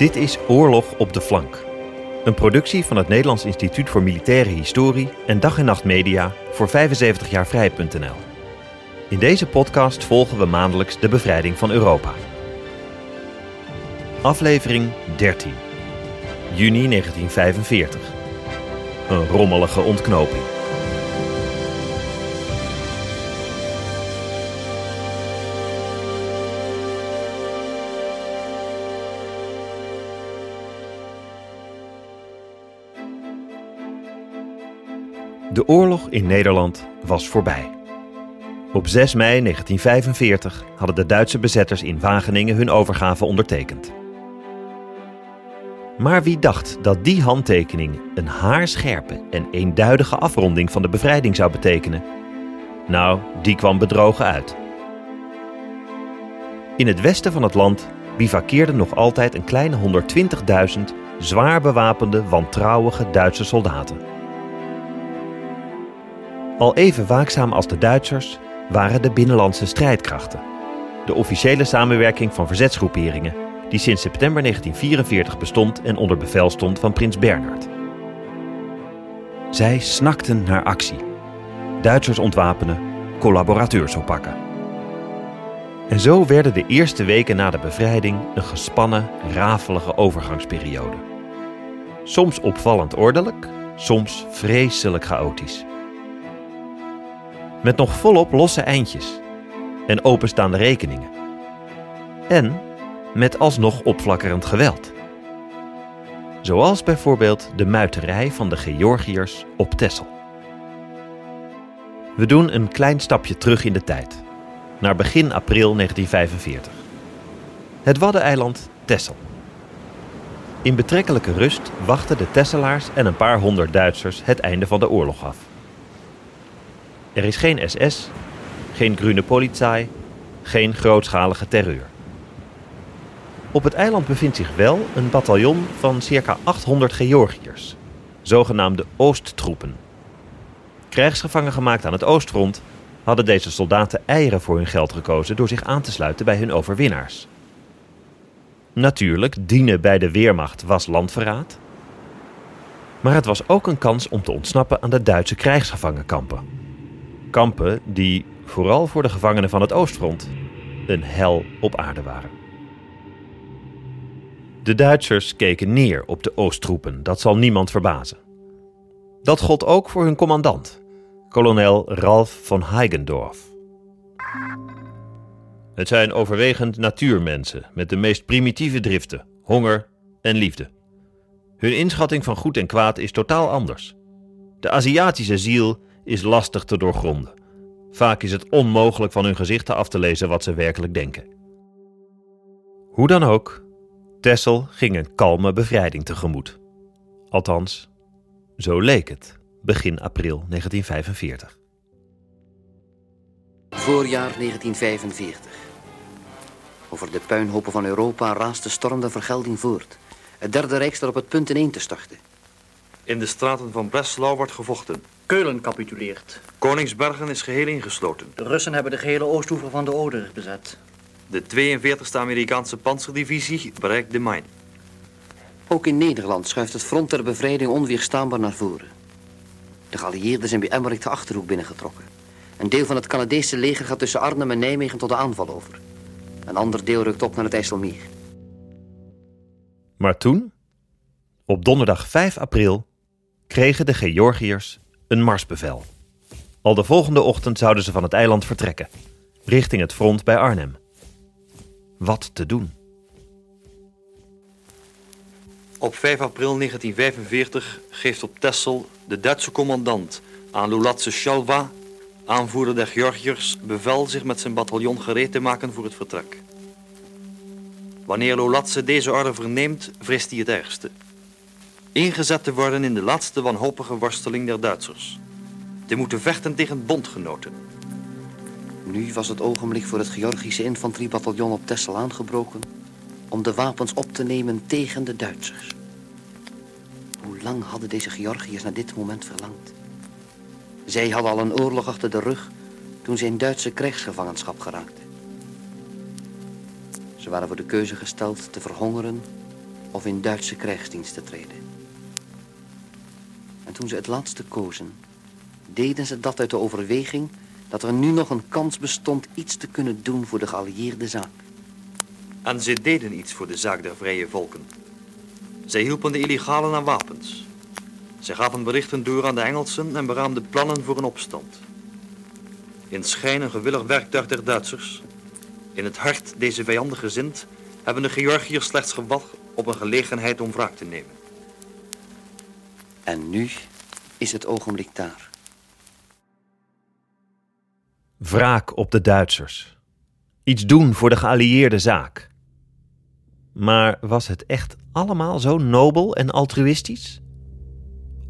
Dit is Oorlog op de Flank. Een productie van het Nederlands Instituut voor Militaire Historie en Dag en Nacht Media voor 75 jaar vrij.nl. In deze podcast volgen we maandelijks de bevrijding van Europa. Aflevering 13. Juni 1945. Een rommelige ontknoping. De oorlog in Nederland was voorbij. Op 6 mei 1945 hadden de Duitse bezetters in Wageningen hun overgave ondertekend. Maar wie dacht dat die handtekening een haarscherpe en eenduidige afronding van de bevrijding zou betekenen? Nou, die kwam bedrogen uit. In het westen van het land bivakkeerden nog altijd een kleine 120.000 zwaar bewapende, wantrouwige Duitse soldaten. Al even waakzaam als de Duitsers waren de binnenlandse strijdkrachten. De officiële samenwerking van verzetsgroeperingen, die sinds september 1944 bestond en onder bevel stond van prins Bernhard. Zij snakten naar actie. Duitsers ontwapenen, collaborateurs oppakken. En zo werden de eerste weken na de bevrijding een gespannen, rafelige overgangsperiode. Soms opvallend ordelijk, soms vreselijk chaotisch. Met nog volop losse eindjes en openstaande rekeningen. En met alsnog opflakkerend geweld. Zoals bijvoorbeeld de muiterij van de Georgiërs op Texel. We doen een klein stapje terug in de tijd, naar begin april 1945. Het Waddeneiland Texel. In betrekkelijke rust wachten de Tesselaars en een paar honderd Duitsers het einde van de oorlog af. Er is geen SS, geen groene politie, geen grootschalige terreur. Op het eiland bevindt zich wel een bataljon van circa 800 Georgiërs, zogenaamde Oosttroepen. Krijgsgevangen gemaakt aan het Oostfront hadden deze soldaten eieren voor hun geld gekozen door zich aan te sluiten bij hun overwinnaars. Natuurlijk, dienen bij de Weermacht was landverraad. Maar het was ook een kans om te ontsnappen aan de Duitse krijgsgevangenkampen. Kampen die, vooral voor de gevangenen van het Oostfront, een hel op aarde waren. De Duitsers keken neer op de Oosttroepen, dat zal niemand verbazen. Dat gold ook voor hun commandant, kolonel Ralf von Heigendorf. Het zijn overwegend natuurmensen met de meest primitieve driften, honger en liefde. Hun inschatting van goed en kwaad is totaal anders. De Aziatische ziel is lastig te doorgronden. Vaak is het onmogelijk van hun gezichten af te lezen wat ze werkelijk denken. Hoe dan ook, Tessel ging een kalme bevrijding tegemoet. Althans, zo leek het begin april 1945. Voorjaar 1945. Over de puinhopen van Europa raast de storm de vergelding voort. Het Derde Rijk staat op het punt ineen te storten. In de straten van Breslau wordt gevochten. Keulen capituleert. Koningsbergen is geheel ingesloten. De Russen hebben de gehele oostoever van de Oder bezet. De 42e Amerikaanse panzerdivisie bereikt de Main. Ook in Nederland schuift het front der bevrijding onweerstaanbaar naar voren. De geallieerden zijn bij Emmerich de Achterhoek binnengetrokken. Een deel van het Canadese leger gaat tussen Arnhem en Nijmegen tot de aanval over. Een ander deel rukt op naar het IJsselmeer. Maar toen, op donderdag 5 april, kregen de Georgiërs een marsbevel. Al de volgende ochtend zouden ze van het eiland vertrekken, richting het front bij Arnhem. Wat te doen? Op 5 april 1945 geeft op Texel de Duitse commandant aan Lulatse Shalva, aanvoerder der Georgiërs, bevel zich met zijn bataljon gereed te maken voor het vertrek. Wanneer Lulatse deze orde verneemt, vreest hij het ergste. Ingezet te worden in de laatste wanhopige worsteling der Duitsers. Te moeten vechten tegen bondgenoten. Nu was het ogenblik voor het Georgische infanteriebataljon op Texel aangebroken... om de wapens op te nemen tegen de Duitsers. Hoe lang hadden deze Georgiërs naar dit moment verlangd? Zij hadden al een oorlog achter de rug toen ze in Duitse krijgsgevangenschap geraakten. Ze waren voor de keuze gesteld te verhongeren of in Duitse krijgsdienst te treden. En toen ze het laatste kozen, deden ze dat uit de overweging dat er nu nog een kans bestond iets te kunnen doen voor de geallieerde zaak. En ze deden iets voor de zaak der vrije volken. Zij hielpen de illegalen aan wapens. Zij gaven berichten door aan de Engelsen en beraamden plannen voor een opstand. In schijn een gewillig werktuig der Duitsers. In het hart deze vijandig gezind hebben de Georgiërs slechts gewacht op een gelegenheid om wraak te nemen. En nu is het ogenblik daar. Wraak op de Duitsers. Iets doen voor de geallieerde zaak. Maar was het echt allemaal zo nobel en altruïstisch?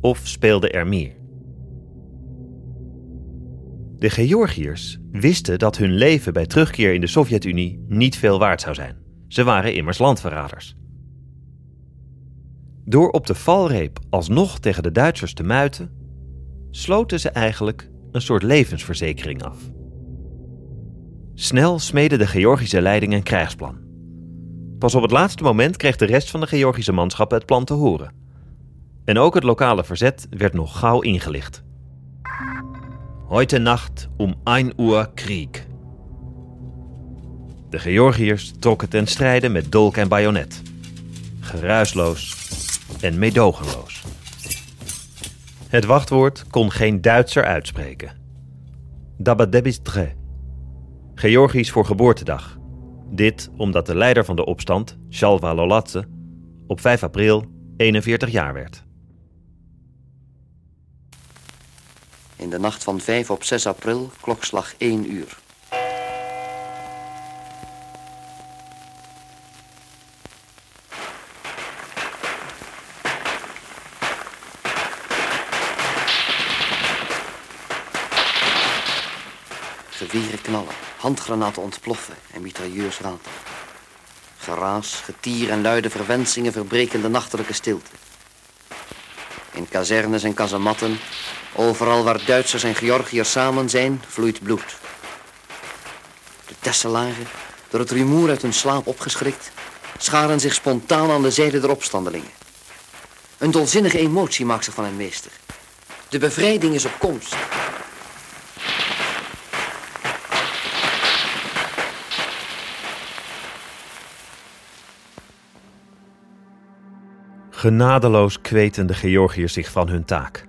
Of speelde er meer? De Georgiërs wisten dat hun leven bij terugkeer in de Sovjet-Unie niet veel waard zou zijn. Ze waren immers landverraders. Door op de valreep alsnog tegen de Duitsers te muiten, sloten ze eigenlijk een soort levensverzekering af. Snel smeden de Georgische leiding een krijgsplan. Pas op het laatste moment kreeg de rest van de Georgische manschappen het plan te horen. En ook het lokale verzet werd nog gauw ingelicht. Heute Nacht om 1 uur Krieg. De Georgiërs trokken ten strijde met dolk en bajonet. Geruisloos en meedogenloos. Het wachtwoord kon geen Duitser uitspreken. Dabadebistre. Georgisch voor geboortedag. Dit omdat de leider van de opstand, Shalva Lolatse, op 5 april 41 jaar werd. In de nacht van 5 op 6 april, klokslag 1 uur. Geweren knallen, handgranaten ontploffen en mitrailleurs ratelen. Geraas, getier en luide verwensingen verbreken de nachtelijke stilte. In kazernes en kazematten, overal waar Duitsers en Georgiërs samen zijn, vloeit bloed. De Tesselaren, door het rumoer uit hun slaap opgeschrikt, scharen zich spontaan aan de zijde der opstandelingen. Een dolzinnige emotie maakt zich van hen meester. De bevrijding is op komst. Genadeloos kweten de Georgiërs zich van hun taak.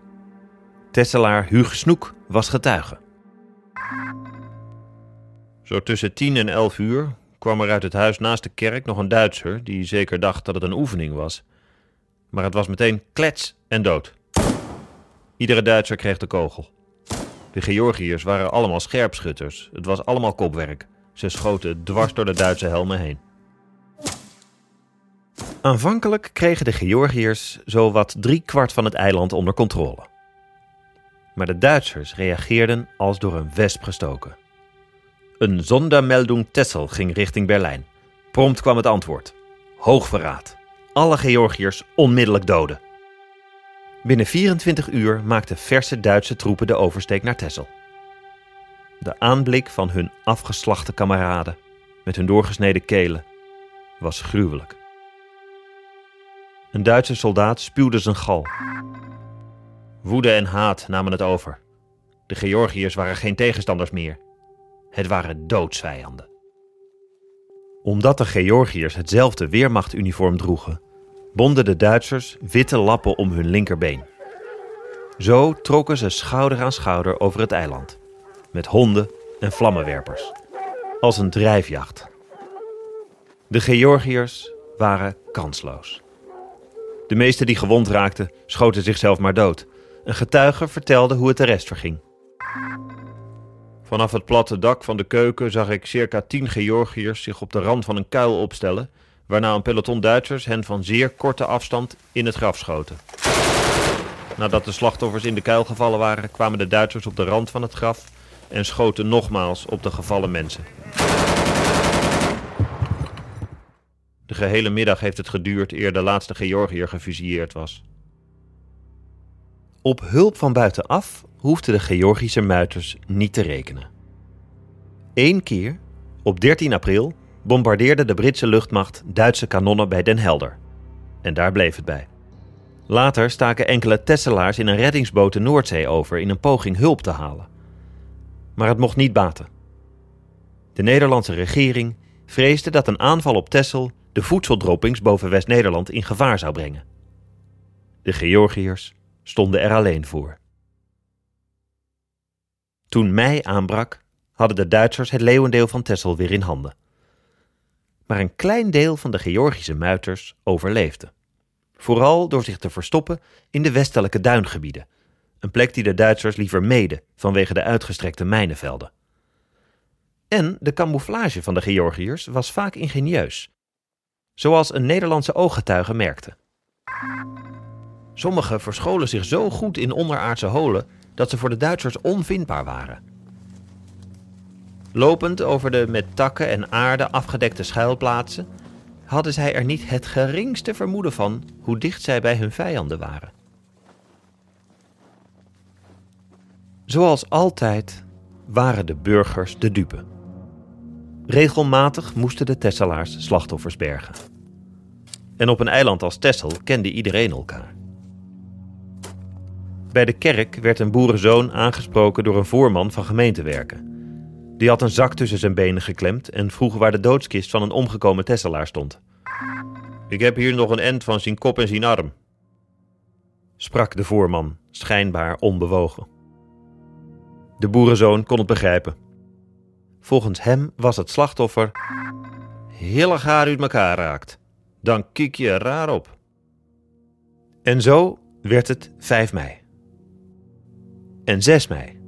Tesselaar Huug Snoek was getuige. Zo tussen tien en elf uur kwam er uit het huis naast de kerk nog een Duitser die zeker dacht dat het een oefening was. Maar het was meteen klets en dood. Iedere Duitser kreeg de kogel. De Georgiërs waren allemaal scherpschutters. Het was allemaal kopwerk. Ze schoten dwars door de Duitse helmen heen. Aanvankelijk kregen de Georgiërs zowat drie kwart van het eiland onder controle. Maar de Duitsers reageerden als door een wesp gestoken. Een Sondermeldung Tessel ging richting Berlijn. Prompt kwam het antwoord: hoogverraad. Alle Georgiërs onmiddellijk doden. Binnen 24 uur maakten verse Duitse troepen de oversteek naar Tessel. De aanblik van hun afgeslachte kameraden met hun doorgesneden kelen was gruwelijk. Een Duitse soldaat spuwde zijn gal. Woede en haat namen het over. De Georgiërs waren geen tegenstanders meer. Het waren doodsvijanden. Omdat de Georgiërs hetzelfde weermachtuniform droegen, bonden de Duitsers witte lappen om hun linkerbeen. Zo trokken ze schouder aan schouder over het eiland, met honden en vlammenwerpers, als een drijfjacht. De Georgiërs waren kansloos. De meesten die gewond raakten, schoten zichzelf maar dood. Een getuige vertelde hoe het de rest verging. Vanaf het platte dak van de keuken zag ik circa tien Georgiërs zich op de rand van een kuil opstellen, waarna een peloton Duitsers hen van zeer korte afstand in het graf schoten. Nadat de slachtoffers in de kuil gevallen waren, kwamen de Duitsers op de rand van het graf en schoten nogmaals op de gevallen mensen. De gehele middag heeft het geduurd eer de laatste Georgiër gefusilleerd was. Op hulp van buitenaf hoefden de Georgische muiters niet te rekenen. Eén keer, op 13 april, bombardeerde de Britse luchtmacht Duitse kanonnen bij Den Helder. En daar bleef het bij. Later staken enkele Tesselaars in een reddingsboot de Noordzee over in een poging hulp te halen. Maar het mocht niet baten. De Nederlandse regering vreesde dat een aanval op Texel de voedseldroppings boven West-Nederland in gevaar zou brengen. De Georgiërs stonden er alleen voor. Toen mei aanbrak, hadden de Duitsers het leeuwendeel van Texel weer in handen. Maar een klein deel van de Georgische muiters overleefde. Vooral door zich te verstoppen in de westelijke duingebieden, een plek die de Duitsers liever meden vanwege de uitgestrekte mijnenvelden. En de camouflage van de Georgiërs was vaak ingenieus, zoals een Nederlandse ooggetuige merkte. Sommigen verscholen zich zo goed in onderaardse holen dat ze voor de Duitsers onvindbaar waren. Lopend over de met takken en aarde afgedekte schuilplaatsen hadden zij er niet het geringste vermoeden van hoe dicht zij bij hun vijanden waren. Zoals altijd waren de burgers de dupe. Regelmatig moesten de Tesselaars slachtoffers bergen. En op een eiland als Tessel kende iedereen elkaar. Bij de kerk werd een boerenzoon aangesproken door een voorman van gemeentewerken. Die had een zak tussen zijn benen geklemd en vroeg waar de doodskist van een omgekomen Tesselaar stond. Ik heb hier nog een end van zijn kop en zijn arm, sprak de voorman, schijnbaar onbewogen. De boerenzoon kon het begrijpen. Volgens hem was het slachtoffer heel erg haar uit elkaar raakt. Dan kijk je raar op. En zo werd het 5 mei. En 6 mei.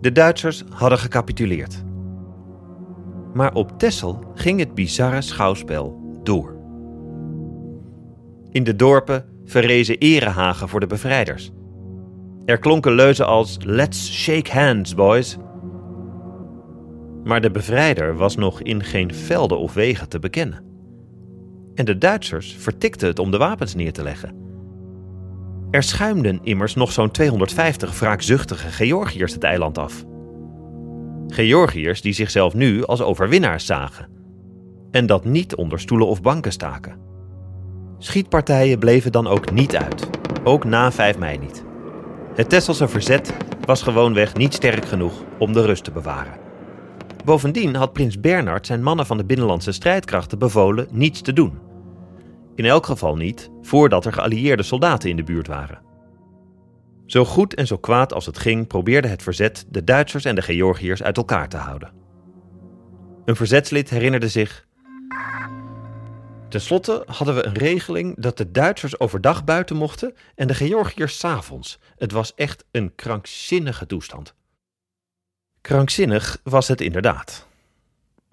De Duitsers hadden gecapituleerd. Maar op Texel ging het bizarre schouwspel door. In de dorpen verrezen erehagen voor de bevrijders. Er klonken leuzen als Let's shake hands, boys. Maar de bevrijder was nog in geen velden of wegen te bekennen. En de Duitsers vertikten het om de wapens neer te leggen. Er schuimden immers nog zo'n 250 wraakzuchtige Georgiërs het eiland af. Georgiërs die zichzelf nu als overwinnaars zagen. En dat niet onder stoelen of banken staken. Schietpartijen bleven dan ook niet uit, ook na 5 mei niet. Het Tesselse verzet was gewoonweg niet sterk genoeg om de rust te bewaren. Bovendien had prins Bernhard zijn mannen van de binnenlandse strijdkrachten bevolen niets te doen. In elk geval niet voordat er geallieerde soldaten in de buurt waren. Zo goed en zo kwaad als het ging, probeerde het verzet de Duitsers en de Georgiërs uit elkaar te houden. Een verzetslid herinnerde zich. Ten slotte hadden we een regeling dat de Duitsers overdag buiten mochten en de Georgiërs s'avonds. Het was echt een krankzinnige toestand. Krankzinnig was het inderdaad.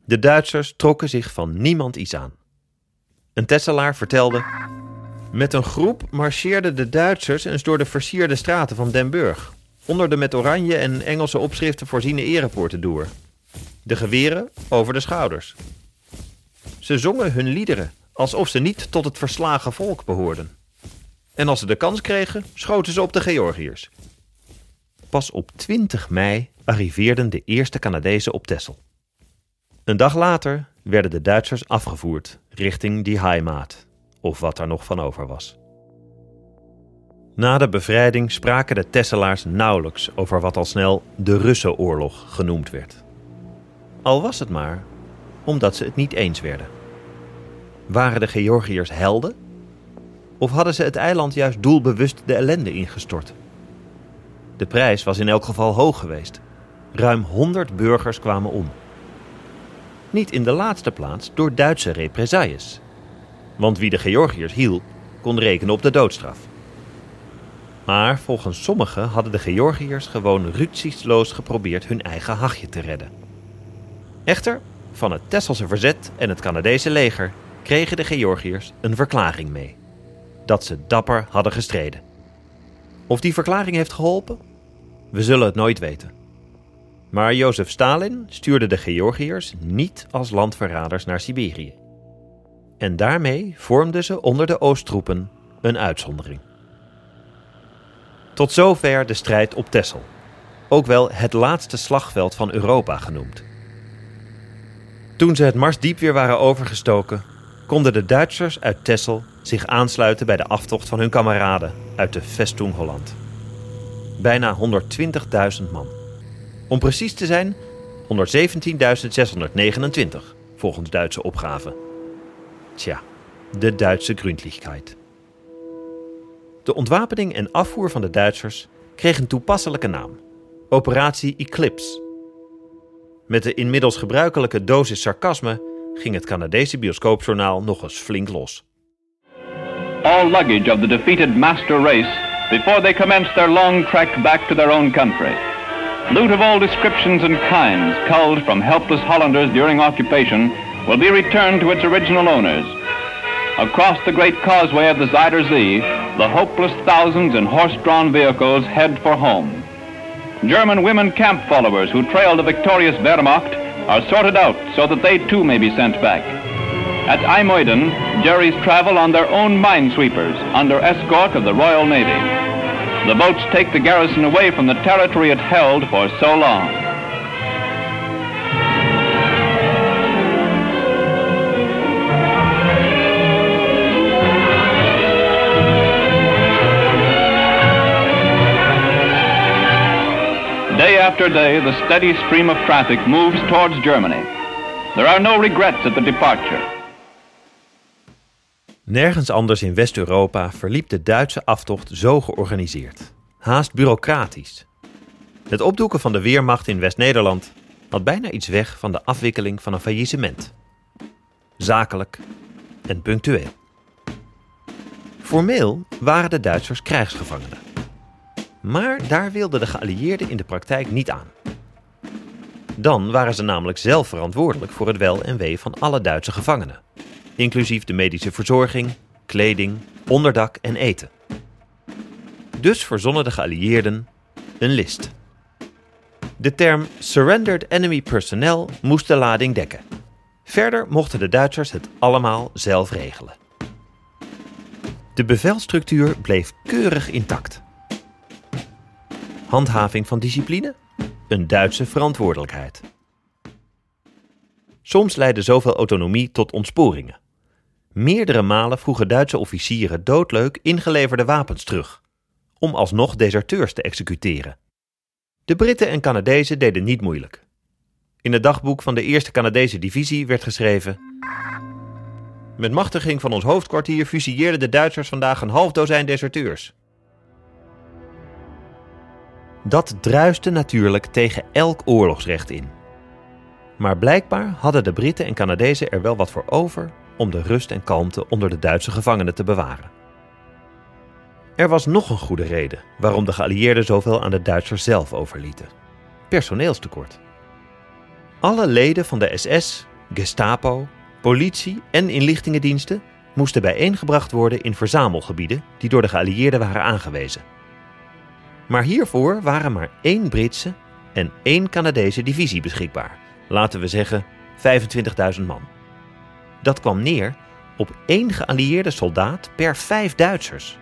De Duitsers trokken zich van niemand iets aan. Een Tesselaar vertelde. Met een groep marcheerden de Duitsers eens door de versierde straten van Den Burg, onder de met oranje en Engelse opschriften voorziene erepoorten door. De geweren over de schouders. Ze zongen hun liederen, alsof ze niet tot het verslagen volk behoorden. En als ze de kans kregen, schoten ze op de Georgiërs. Pas op 20 mei arriveerden de eerste Canadezen op Texel. Een dag later werden de Duitsers afgevoerd richting die Heimat, of wat er nog van over was. Na de bevrijding spraken de Tesselaars nauwelijks over wat al snel de Russenoorlog genoemd werd. Al was het maar omdat ze het niet eens werden. Waren de Georgiërs helden? Of hadden ze het eiland juist doelbewust de ellende ingestort? De prijs was in elk geval hoog geweest. Ruim 100 burgers kwamen om. Niet in de laatste plaats door Duitse represailles. Want wie de Georgiërs hielp, kon rekenen op de doodstraf. Maar volgens sommigen hadden de Georgiërs gewoon rücksichtsloos geprobeerd hun eigen hachje te redden. Echter, van het Tesselse verzet en het Canadese leger kregen de Georgiërs een verklaring mee. Dat ze dapper hadden gestreden. Of die verklaring heeft geholpen? We zullen het nooit weten. Maar Jozef Stalin stuurde de Georgiërs niet als landverraders naar Siberië. En daarmee vormden ze onder de Oosttroepen een uitzondering. Tot zover de strijd op Texel, ook wel het laatste slagveld van Europa genoemd. Toen ze het Marsdiep weer waren overgestoken, konden de Duitsers uit Texel zich aansluiten bij de aftocht van hun kameraden uit de Vestung Holland. Bijna 120.000 man. Om precies te zijn, 117.629 volgens Duitse opgaven. Tja, de Duitse Gründlichkeit. De ontwapening en afvoer van de Duitsers kreeg een toepasselijke naam: Operatie Eclipse. Met de inmiddels gebruikelijke dosis sarcasme ging het Canadese bioscoopjournaal nog eens flink los. All luggage of the defeated master race before they commence their long trek back to their own country. Loot of all descriptions and kinds culled from helpless Hollanders during occupation will be returned to its original owners. Across the great causeway of the Zuider Zee, the hopeless thousands in horse-drawn vehicles head for home. German women camp followers who trailed the victorious Wehrmacht are sorted out so that they too may be sent back. At IJmuiden, Jerry's travel on their own minesweepers under escort of the Royal Navy. The boats take the garrison away from the territory it held for so long. Day after day, the steady stream of traffic moves towards Germany. There are no regrets at the departure. Nergens anders in West-Europa verliep de Duitse aftocht zo georganiseerd. Haast bureaucratisch. Het opdoeken van de Weermacht in West-Nederland had bijna iets weg van de afwikkeling van een faillissement. Zakelijk en punctueel. Formeel waren de Duitsers krijgsgevangenen. Maar daar wilden de geallieerden in de praktijk niet aan. Dan waren ze namelijk zelf verantwoordelijk voor het wel en wee van alle Duitse gevangenen, inclusief de medische verzorging, kleding, onderdak en eten. Dus verzonnen de geallieerden een list. De term Surrendered Enemy Personnel moest de lading dekken. Verder mochten de Duitsers het allemaal zelf regelen. De bevelstructuur bleef keurig intact. Handhaving van discipline? Een Duitse verantwoordelijkheid. Soms leidde zoveel autonomie tot ontsporingen. Meerdere malen vroegen Duitse officieren doodleuk ingeleverde wapens terug, om alsnog deserteurs te executeren. De Britten en Canadezen deden niet moeilijk. In het dagboek van de 1e Canadese divisie werd geschreven: Met machtiging van ons hoofdkwartier fusilleerden de Duitsers vandaag een half dozijn deserteurs. Dat druiste natuurlijk tegen elk oorlogsrecht in. Maar blijkbaar hadden de Britten en Canadezen er wel wat voor over om de rust en kalmte onder de Duitse gevangenen te bewaren. Er was nog een goede reden waarom de geallieerden zoveel aan de Duitsers zelf overlieten: personeelstekort. Alle leden van de SS, Gestapo, politie en inlichtingendiensten moesten bijeengebracht worden in verzamelgebieden die door de geallieerden waren aangewezen. Maar hiervoor waren maar één Britse en één Canadese divisie beschikbaar. Laten we zeggen 25.000 man. Dat kwam neer op één geallieerde soldaat per vijf Duitsers.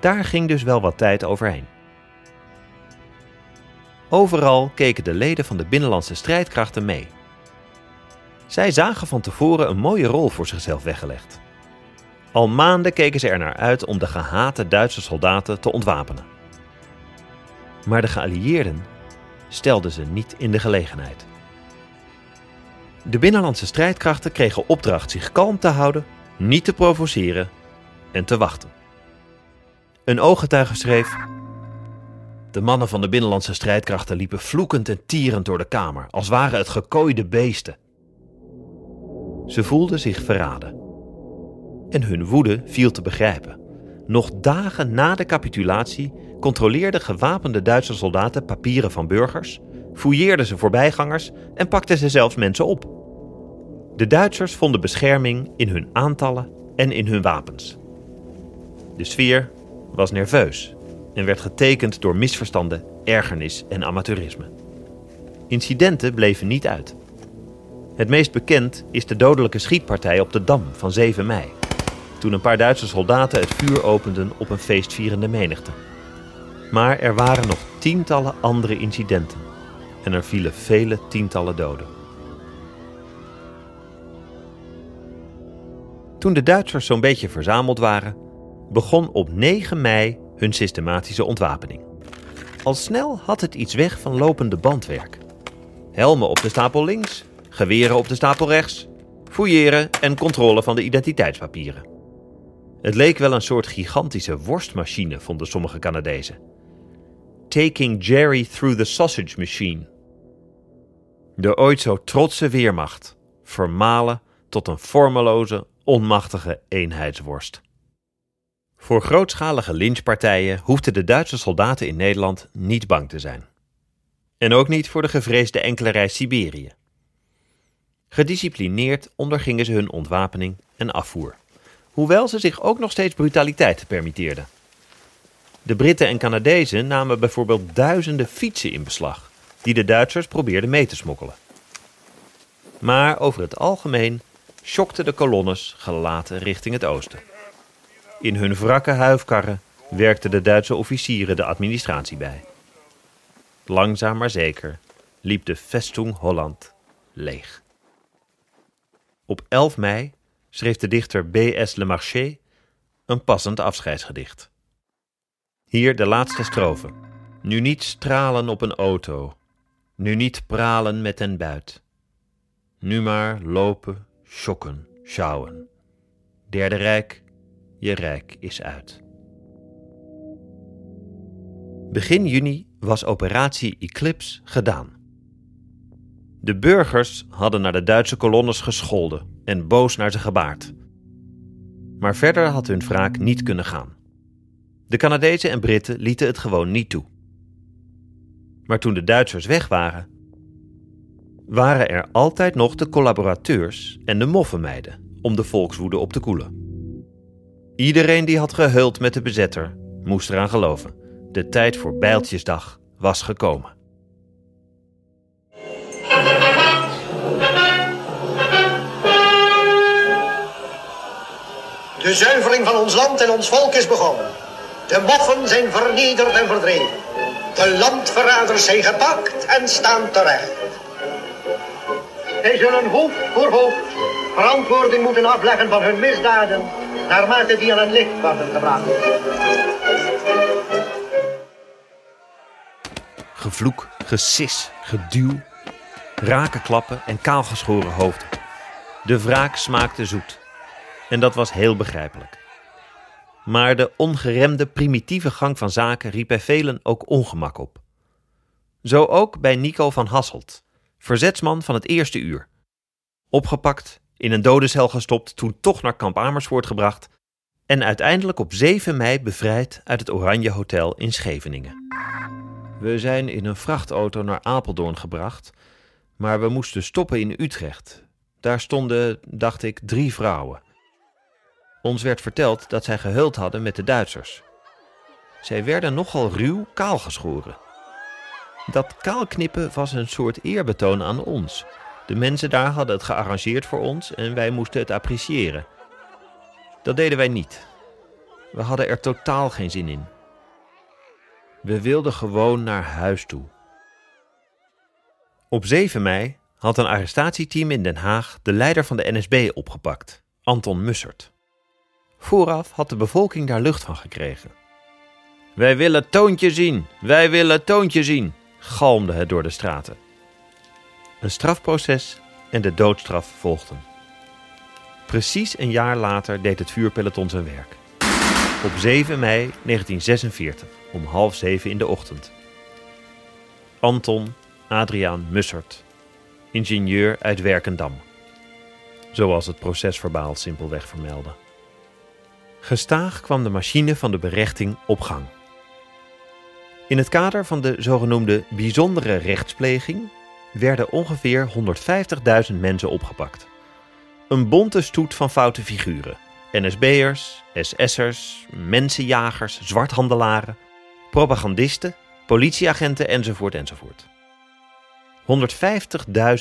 Daar ging dus wel wat tijd overheen. Overal keken de leden van de binnenlandse strijdkrachten mee. Zij zagen van tevoren een mooie rol voor zichzelf weggelegd. Al maanden keken ze er naar uit om de gehate Duitse soldaten te ontwapenen. Maar de geallieerden stelden ze niet in de gelegenheid. De binnenlandse strijdkrachten kregen opdracht zich kalm te houden, niet te provoceren en te wachten. Een ooggetuige schreef: De mannen van de binnenlandse strijdkrachten liepen vloekend en tierend door de kamer, als waren het gekooide beesten. Ze voelden zich verraden. En hun woede viel te begrijpen. Nog dagen na de capitulatie controleerden gewapende Duitse soldaten papieren van burgers, fouilleerden ze voorbijgangers en pakten ze zelfs mensen op. De Duitsers vonden bescherming in hun aantallen en in hun wapens. De sfeer was nerveus en werd getekend door misverstanden, ergernis en amateurisme. Incidenten bleven niet uit. Het meest bekend is de dodelijke schietpartij op de Dam van 7 mei, toen een paar Duitse soldaten het vuur openden op een feestvierende menigte. Maar er waren nog tientallen andere incidenten en er vielen vele tientallen doden. Toen de Duitsers zo'n beetje verzameld waren, begon op 9 mei hun systematische ontwapening. Al snel had het iets weg van lopende bandwerk. Helmen op de stapel links, geweren op de stapel rechts, fouilleren en controle van de identiteitspapieren. Het leek wel een soort gigantische worstmachine, vonden sommige Canadezen. Taking Jerry through the sausage machine. De ooit zo trotse weermacht, vermalen tot een vormeloze, onmachtige eenheidsworst. Voor grootschalige lynchpartijen hoefden de Duitse soldaten in Nederland niet bang te zijn. En ook niet voor de gevreesde enkelerij Siberië. Gedisciplineerd ondergingen ze hun ontwapening en afvoer, hoewel ze zich ook nog steeds brutaliteit permitteerden. De Britten en Canadezen namen bijvoorbeeld duizenden fietsen in beslag, die de Duitsers probeerden mee te smokkelen. Maar over het algemeen schokten de kolonnes gelaten richting het oosten. In hun wrakke huifkarren werkten de Duitse officieren de administratie bij. Langzaam maar zeker liep de Vestung Holland leeg. Op 11 mei schreef de dichter B.S. Le Marché een passend afscheidsgedicht. Hier de laatste strofe. Nu niet stralen op een auto, nu niet pralen met den buit. Nu maar lopen, schokken, sjouwen. Derde Rijk, je rijk is uit. Begin juni was operatie Eclipse gedaan. De burgers hadden naar de Duitse kolonnes gescholden en boos naar ze gebaard. Maar verder had hun wraak niet kunnen gaan. De Canadezen en Britten lieten het gewoon niet toe. Maar toen de Duitsers weg waren, waren er altijd nog de collaborateurs en de moffenmeiden om de volkswoede op te koelen. Iedereen die had gehuld met de bezetter moest eraan geloven. De tijd voor Bijltjesdag was gekomen. De zuivering van ons land en ons volk is begonnen. De moffen zijn vernederd en verdreven. De landverraders zijn gepakt en staan terecht. Zij zullen hoofd voor hoofd verantwoording moeten afleggen van hun misdaden, naarmate die aan het licht worden gebracht. Gevloek, gesis, geduw, rakenklappen en kaalgeschoren hoofden. De wraak smaakte zoet. En dat was heel begrijpelijk. Maar de ongeremde, primitieve gang van zaken riep bij velen ook ongemak op. Zo ook bij Nico van Hasselt, verzetsman van het eerste uur. Opgepakt, in een dodencel gestopt, toen toch naar kamp Amersfoort gebracht en uiteindelijk op 7 mei bevrijd uit het Oranje Hotel in Scheveningen. We zijn in een vrachtauto naar Apeldoorn gebracht, maar we moesten stoppen in Utrecht. Daar stonden, dacht ik, drie vrouwen. Ons werd verteld dat zij gehuld hadden met de Duitsers. Zij werden nogal ruw kaalgeschoren. Dat kaalknippen was een soort eerbetoon aan ons. De mensen daar hadden het gearrangeerd voor ons en wij moesten het appreciëren. Dat deden wij niet. We hadden er totaal geen zin in. We wilden gewoon naar huis toe. Op 7 mei had een arrestatieteam in Den Haag de leider van de NSB opgepakt, Anton Mussert. Vooraf had de bevolking daar lucht van gekregen. Wij willen toontje zien, wij willen toontje zien, galmde het door de straten. Een strafproces en de doodstraf volgden. Precies een jaar later deed het vuurpeloton zijn werk. Op 7 mei 1946, om half zeven in de ochtend. Anton Adriaan Mussert, ingenieur uit Werkendam. Zoals het procesverbaal simpelweg vermeldde. Gestaag kwam de machine van de berechting op gang. In het kader van de zogenoemde bijzondere rechtspleging werden ongeveer 150.000 mensen opgepakt. Een bonte stoet van foute figuren. NSB'ers, SS'ers, mensenjagers, zwarthandelaren, propagandisten, politieagenten enzovoort enzovoort.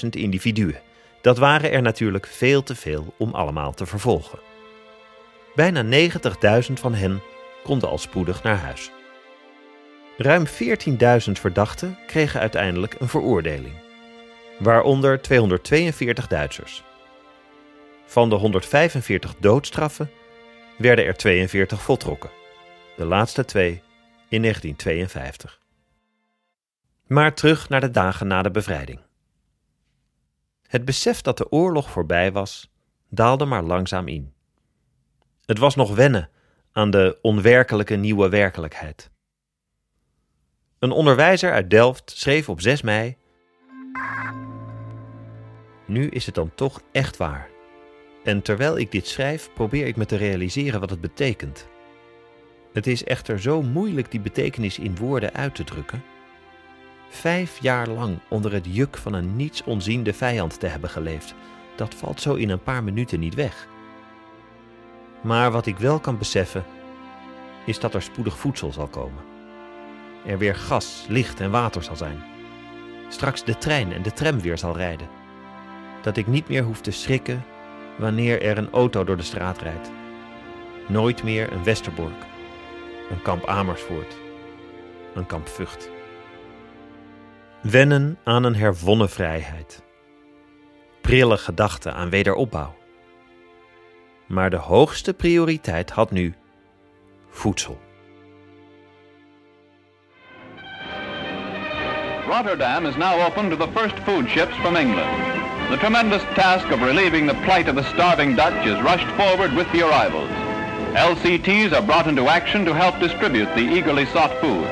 150.000 individuen. Dat waren er natuurlijk veel te veel om allemaal te vervolgen. Bijna 90.000 van hen konden al spoedig naar huis. Ruim 14.000 verdachten kregen uiteindelijk een veroordeling, waaronder 242 Duitsers. Van de 145 doodstraffen werden er 42 voltrokken. De laatste twee in 1952. Maar terug naar de dagen na de bevrijding. Het besef dat de oorlog voorbij was, daalde maar langzaam in. Het was nog wennen aan de onwerkelijke nieuwe werkelijkheid. Een onderwijzer uit Delft schreef op 6 mei: Nu is het dan toch echt waar. En terwijl ik dit schrijf, probeer ik me te realiseren wat het betekent. Het is echter zo moeilijk die betekenis in woorden uit te drukken. Vijf jaar lang onder het juk van een niets onziende vijand te hebben geleefd, dat valt zo in een paar minuten niet weg. Maar wat ik wel kan beseffen, is dat er spoedig voedsel zal komen. Er weer gas, licht en water zal zijn. Straks de trein en de tram weer zal rijden. Dat ik niet meer hoef te schrikken wanneer er een auto door de straat rijdt. Nooit meer een Westerbork, een kamp Amersfoort, een kamp Vught. Wennen aan een herwonnen vrijheid. Prille gedachten aan wederopbouw. Maar de hoogste prioriteit had nu voedsel. Rotterdam is now open to the first food ships from England. The tremendous task of relieving the plight of the starving Dutch is rushed forward with the arrivals. LCTs are brought into action to help distribute the eagerly sought food.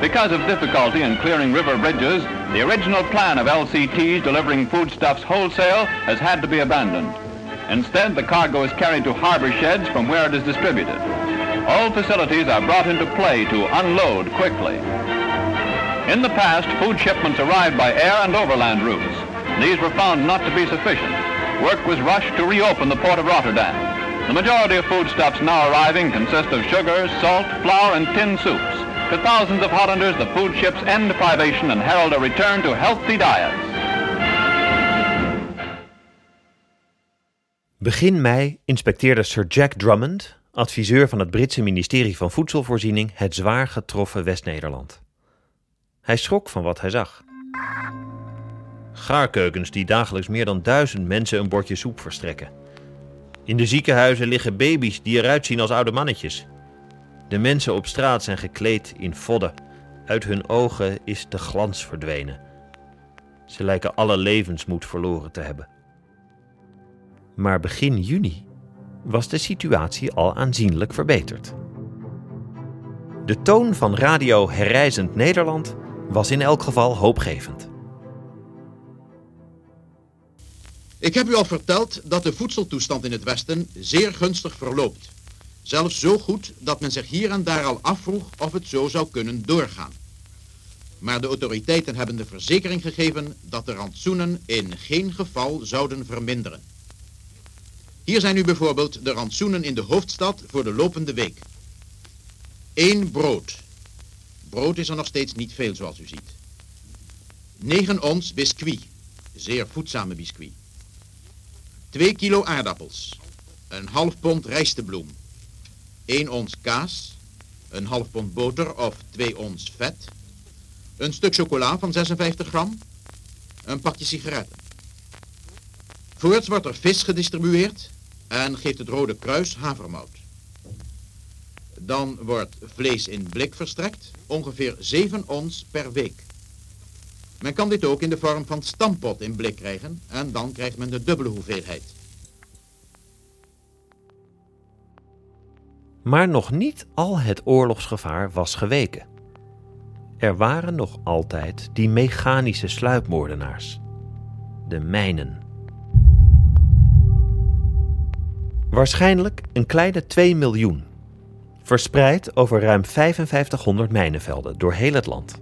Because of difficulty in clearing river bridges, the original plan of LCTs delivering foodstuffs wholesale has had to be abandoned. Instead, the cargo is carried to harbor sheds from where it is distributed. All facilities are brought into play to unload quickly. In the past, food shipments arrived by air and overland routes. These were found not to be sufficient. Work was rushed to reopen the port of Rotterdam. The majority of foodstuffs now arriving consist of sugar, salt, flour, and tin soups. To thousands of Hollanders, the food ships end privation and herald a return to healthy diets. Begin mei inspecteerde Sir Jack Drummond, adviseur van het Britse ministerie van Voedselvoorziening, het zwaar getroffen West-Nederland. Hij schrok van wat hij zag. Gaarkeukens die dagelijks meer dan duizend mensen een bordje soep verstrekken. In de ziekenhuizen liggen baby's die eruit zien als oude mannetjes. De mensen op straat zijn gekleed in vodden. Uit hun ogen is de glans verdwenen. Ze lijken alle levensmoed verloren te hebben. Maar begin juni was de situatie al aanzienlijk verbeterd. De toon van radio Herrijzend Nederland was in elk geval hoopgevend. Ik heb u al verteld dat de voedseltoestand in het Westen zeer gunstig verloopt. Zelfs zo goed dat men zich hier en daar al afvroeg of het zo zou kunnen doorgaan. Maar de autoriteiten hebben de verzekering gegeven dat de rantsoenen in geen geval zouden verminderen. Hier zijn nu bijvoorbeeld de rantsoenen in de hoofdstad voor de lopende week. Eén brood. Brood is er nog steeds niet veel zoals u ziet. 9 ons biscuit. Zeer voedzame biscuit. 2 kilo aardappels. Een half pond rijstebloem. 1 ons kaas. Een half pond boter of 2 ons vet. Een stuk chocola van 56 gram. Een pakje sigaretten. Voorts wordt er vis gedistribueerd en geeft het Rode Kruis havermout. Dan wordt vlees in blik verstrekt, ongeveer 7 ons per week. Men kan dit ook in de vorm van stampot in blik krijgen en dan krijgt men de dubbele hoeveelheid. Maar nog niet al het oorlogsgevaar was geweken. Er waren nog altijd die mechanische sluipmoordenaars. De mijnen. Waarschijnlijk een kleine 2 miljoen. Verspreid over ruim 5500 mijnenvelden door heel het land.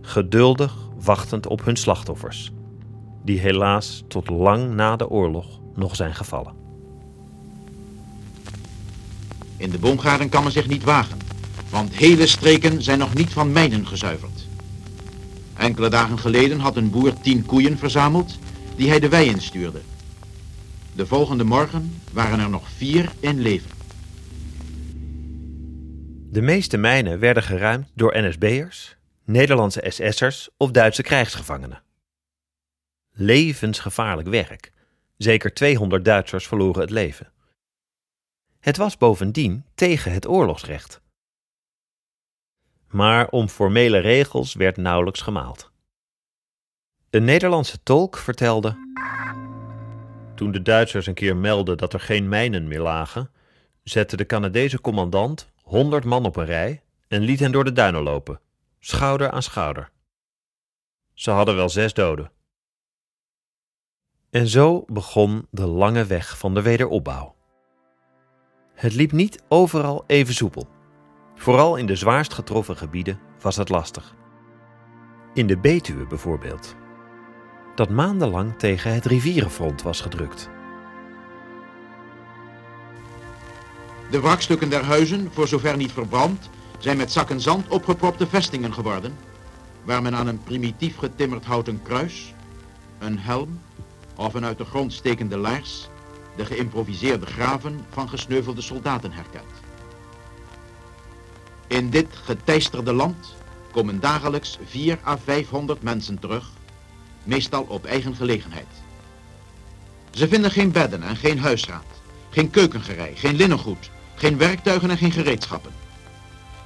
Geduldig wachtend op hun slachtoffers. Die helaas tot lang na de oorlog nog zijn gevallen. In de boomgaarden kan men zich niet wagen, want hele streken zijn nog niet van mijnen gezuiverd. Enkele dagen geleden had een boer tien koeien verzameld die hij de wei instuurde. De volgende morgen waren er nog vier in leven. De meeste mijnen werden geruimd door NSB'ers, Nederlandse SS'ers of Duitse krijgsgevangenen. Levensgevaarlijk werk, Zeker 200 Duitsers verloren het leven. Het was bovendien tegen het oorlogsrecht. Maar om formele regels werd nauwelijks gemaald. Een Nederlandse tolk vertelde. Toen de Duitsers een keer meldden dat er geen mijnen meer lagen, zette de Canadese commandant 100 man op een rij en liet hen door de duinen lopen, schouder aan schouder. Ze hadden wel zes doden. En zo begon de lange weg van de wederopbouw. Het liep niet overal even soepel. Vooral in de zwaarst getroffen gebieden was het lastig. In de Betuwe bijvoorbeeld, dat maandenlang tegen het rivierenfront was gedrukt. De wrakstukken der huizen, voor zover niet verbrand, zijn met zakken zand opgepropte vestingen geworden, waar men aan een primitief getimmerd houten kruis, een helm of een uit de grond stekende laars de geïmproviseerde graven van gesneuvelde soldaten herkent. In dit geteisterde land komen dagelijks 4 à 500 mensen terug, meestal op eigen gelegenheid. Ze vinden geen bedden en geen huisraad, geen keukengerei, geen linnengoed, geen werktuigen en geen gereedschappen.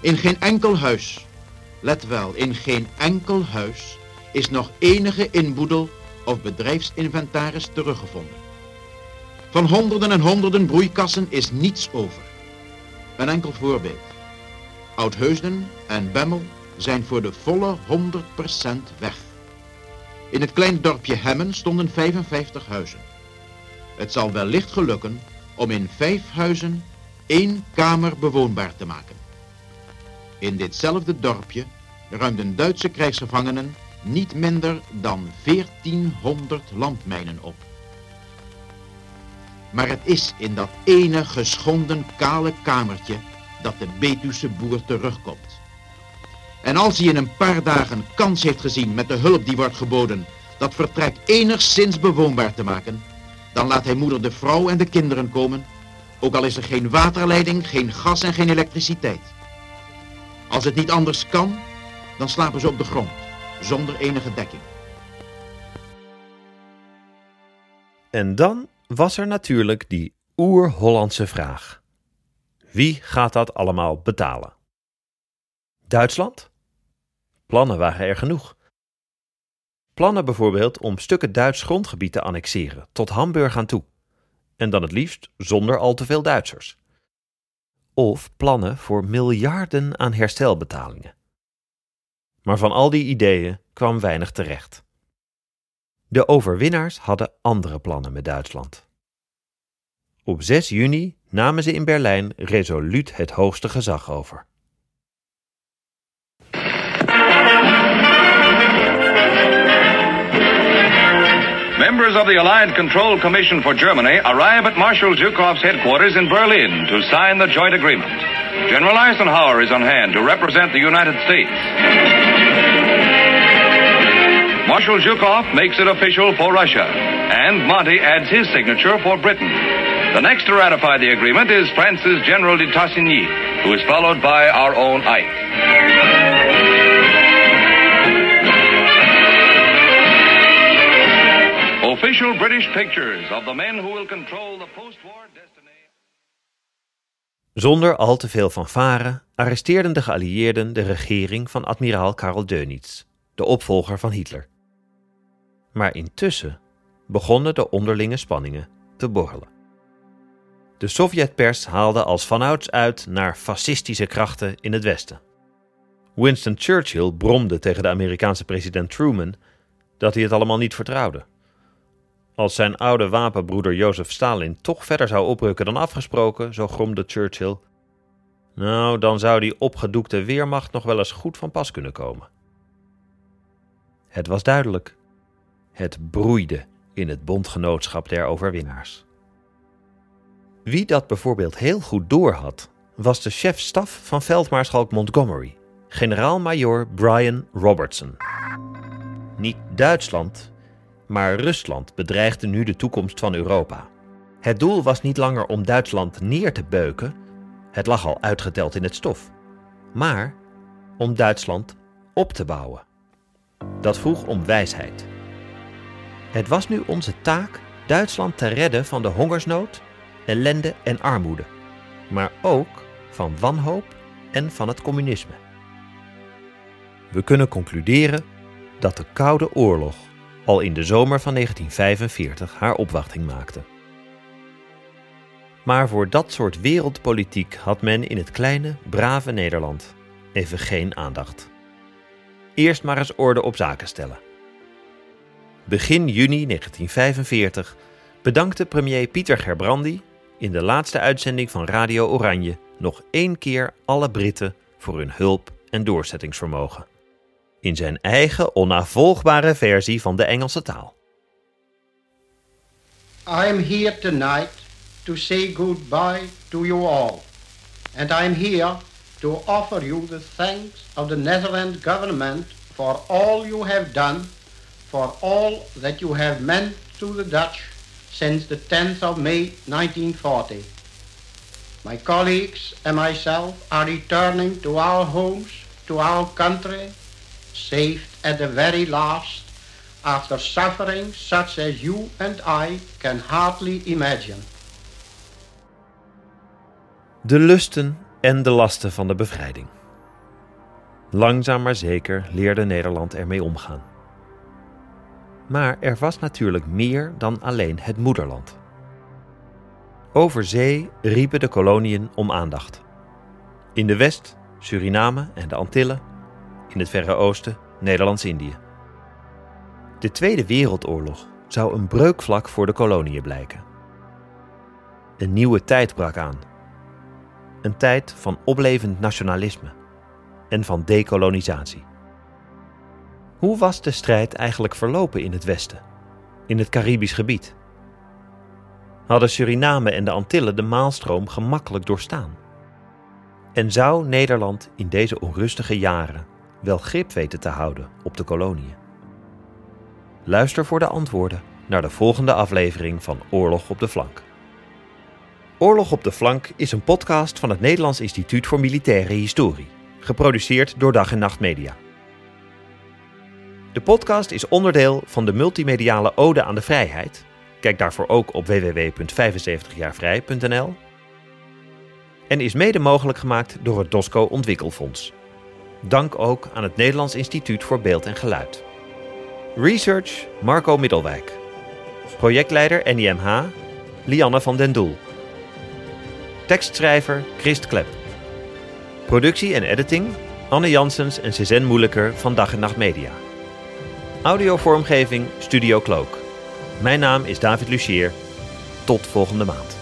In geen enkel huis, let wel, in geen enkel huis is nog enige inboedel of bedrijfsinventaris teruggevonden. Van honderden en honderden broeikassen is niets over. Een enkel voorbeeld. Oudheusden en Bemmel zijn voor de volle 100% weg. In het kleine dorpje Hemmen stonden 55 huizen. Het zal wellicht gelukken om in vijf huizen één kamer bewoonbaar te maken. In ditzelfde dorpje ruimden Duitse krijgsgevangenen niet minder dan 1400 landmijnen op. Maar het is in dat ene geschonden kale kamertje dat de Betuwse boer terugkomt. En als hij in een paar dagen kans heeft gezien met de hulp die wordt geboden dat vertrek enigszins bewoonbaar te maken, dan laat hij moeder de vrouw en de kinderen komen, ook al is er geen waterleiding, geen gas en geen elektriciteit. Als het niet anders kan, dan slapen ze op de grond, zonder enige dekking. En dan was er natuurlijk die oer-Hollandse vraag. Wie gaat dat allemaal betalen? Duitsland? Plannen waren er genoeg. Plannen bijvoorbeeld om stukken Duits grondgebied te annexeren, tot Hamburg aan toe. En dan het liefst zonder al te veel Duitsers. Of plannen voor miljarden aan herstelbetalingen. Maar van al die ideeën kwam weinig terecht. De overwinnaars hadden andere plannen met Duitsland. Op 6 juni namen ze in Berlijn resoluut het hoogste gezag over. Members of the Allied Control Commission for Germany arrive at Marshal Zhukov's headquarters in Berlin to sign the joint agreement. General Eisenhower is on hand to represent the United States. Marshal Zhukov makes it official for Russia, and Monty adds his signature for Britain. The next to ratify the agreement is France's General de Tassigny, who is followed by our own Ike. Official British pictures of the men who will control the post-war destiny. Zonder al te veel fanfare arresteerden de geallieerden de regering van admiraal Karl Dönitz, de opvolger van Hitler. Maar intussen begonnen de onderlinge spanningen te borrelen. De Sovjetpers haalde als vanouds uit naar fascistische krachten in het Westen. Winston Churchill bromde tegen de Amerikaanse president Truman dat hij het allemaal niet vertrouwde. Als zijn oude wapenbroeder Jozef Stalin toch verder zou oprukken dan afgesproken, zo gromde Churchill, nou, dan zou die opgedoekte weermacht nog wel eens goed van pas kunnen komen. Het was duidelijk. Het broeide in het bondgenootschap der overwinnaars. Wie dat bijvoorbeeld heel goed doorhad, was de chef-staf van veldmaarschalk Montgomery, generaal-majoor Brian Robertson. Niet Duitsland, maar Rusland bedreigde nu de toekomst van Europa. Het doel was niet langer om Duitsland neer te beuken, het lag al uitgeteld in het stof, maar om Duitsland op te bouwen. Dat vroeg om wijsheid. Het was nu onze taak Duitsland te redden van de hongersnood, ellende en armoede, maar ook van wanhoop en van het communisme. We kunnen concluderen dat de Koude Oorlog al in de zomer van 1945 haar opwachting maakte. Maar voor dat soort wereldpolitiek had men in het kleine, brave Nederland even geen aandacht. Eerst maar eens orde op zaken stellen. Begin juni 1945 bedankte premier Pieter Gerbrandy in de laatste uitzending van Radio Oranje nog één keer alle Britten voor hun hulp en doorzettingsvermogen. In zijn eigen onnavolgbare versie van de Engelse taal. I am here tonight to say goodbye to you all. And I am here to offer you the thanks of the Netherlands government for all you have done, for all that you have meant to the Dutch since the 10th of May 1940. My colleagues and myself are returning to our homes, to our country, saved at the very last, after suffering such as you and I can hardly imagine. De lusten en de lasten van de bevrijding. Langzaam maar zeker leerde Nederland ermee omgaan. Maar er was natuurlijk meer dan alleen het moederland. Over zee riepen de koloniën om aandacht. In de West, Suriname en de Antillen. In het Verre Oosten, Nederlands-Indië. De Tweede Wereldoorlog zou een breukvlak voor de koloniën blijken. Een nieuwe tijd brak aan. Een tijd van oplevend nationalisme en van dekolonisatie. Hoe was de strijd eigenlijk verlopen in het Westen, in het Caribisch gebied? Hadden Suriname en de Antillen de maalstroom gemakkelijk doorstaan? En zou Nederland in deze onrustige jaren wel grip weten te houden op de koloniën? Luister voor de antwoorden naar de volgende aflevering van Oorlog op de Flank. Oorlog op de Flank is een podcast van het Nederlands Instituut voor Militaire Historie, geproduceerd door Dag en Nacht Media. De podcast is onderdeel van de multimediale Ode aan de Vrijheid. Kijk daarvoor ook op www.75jaarvrij.nl. En is mede mogelijk gemaakt door het DOSCO Ontwikkelfonds. Dank ook aan het Nederlands Instituut voor Beeld en Geluid. Research Marco Middelwijk. Projectleider NIMH Lianne van den Doel. Tekstschrijver Christ Klep. Productie en editing Anne Janssens en Cezanne Moeilijker van Dag en Nacht Media. Audiovormgeving Studio Cloak. Mijn naam is David Lucier. Tot volgende maand.